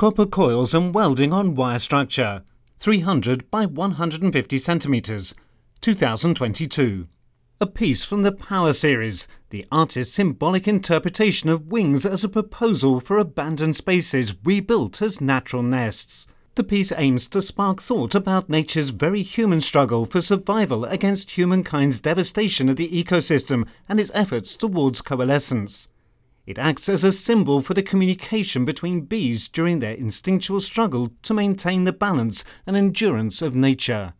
copper coils and welding on wire structure, 300 by 150 centimeters, 2022. A piece from the Power series, the artist's symbolic interpretation of wings as a proposal for abandoned spaces rebuilt as natural nests. The piece aims to spark thought about nature's very human struggle for survival against humankind's devastation of the ecosystem and its efforts towards coalescence. It acts as a symbol for the communication between bees during their instinctual struggle to maintain the balance and endurance of nature.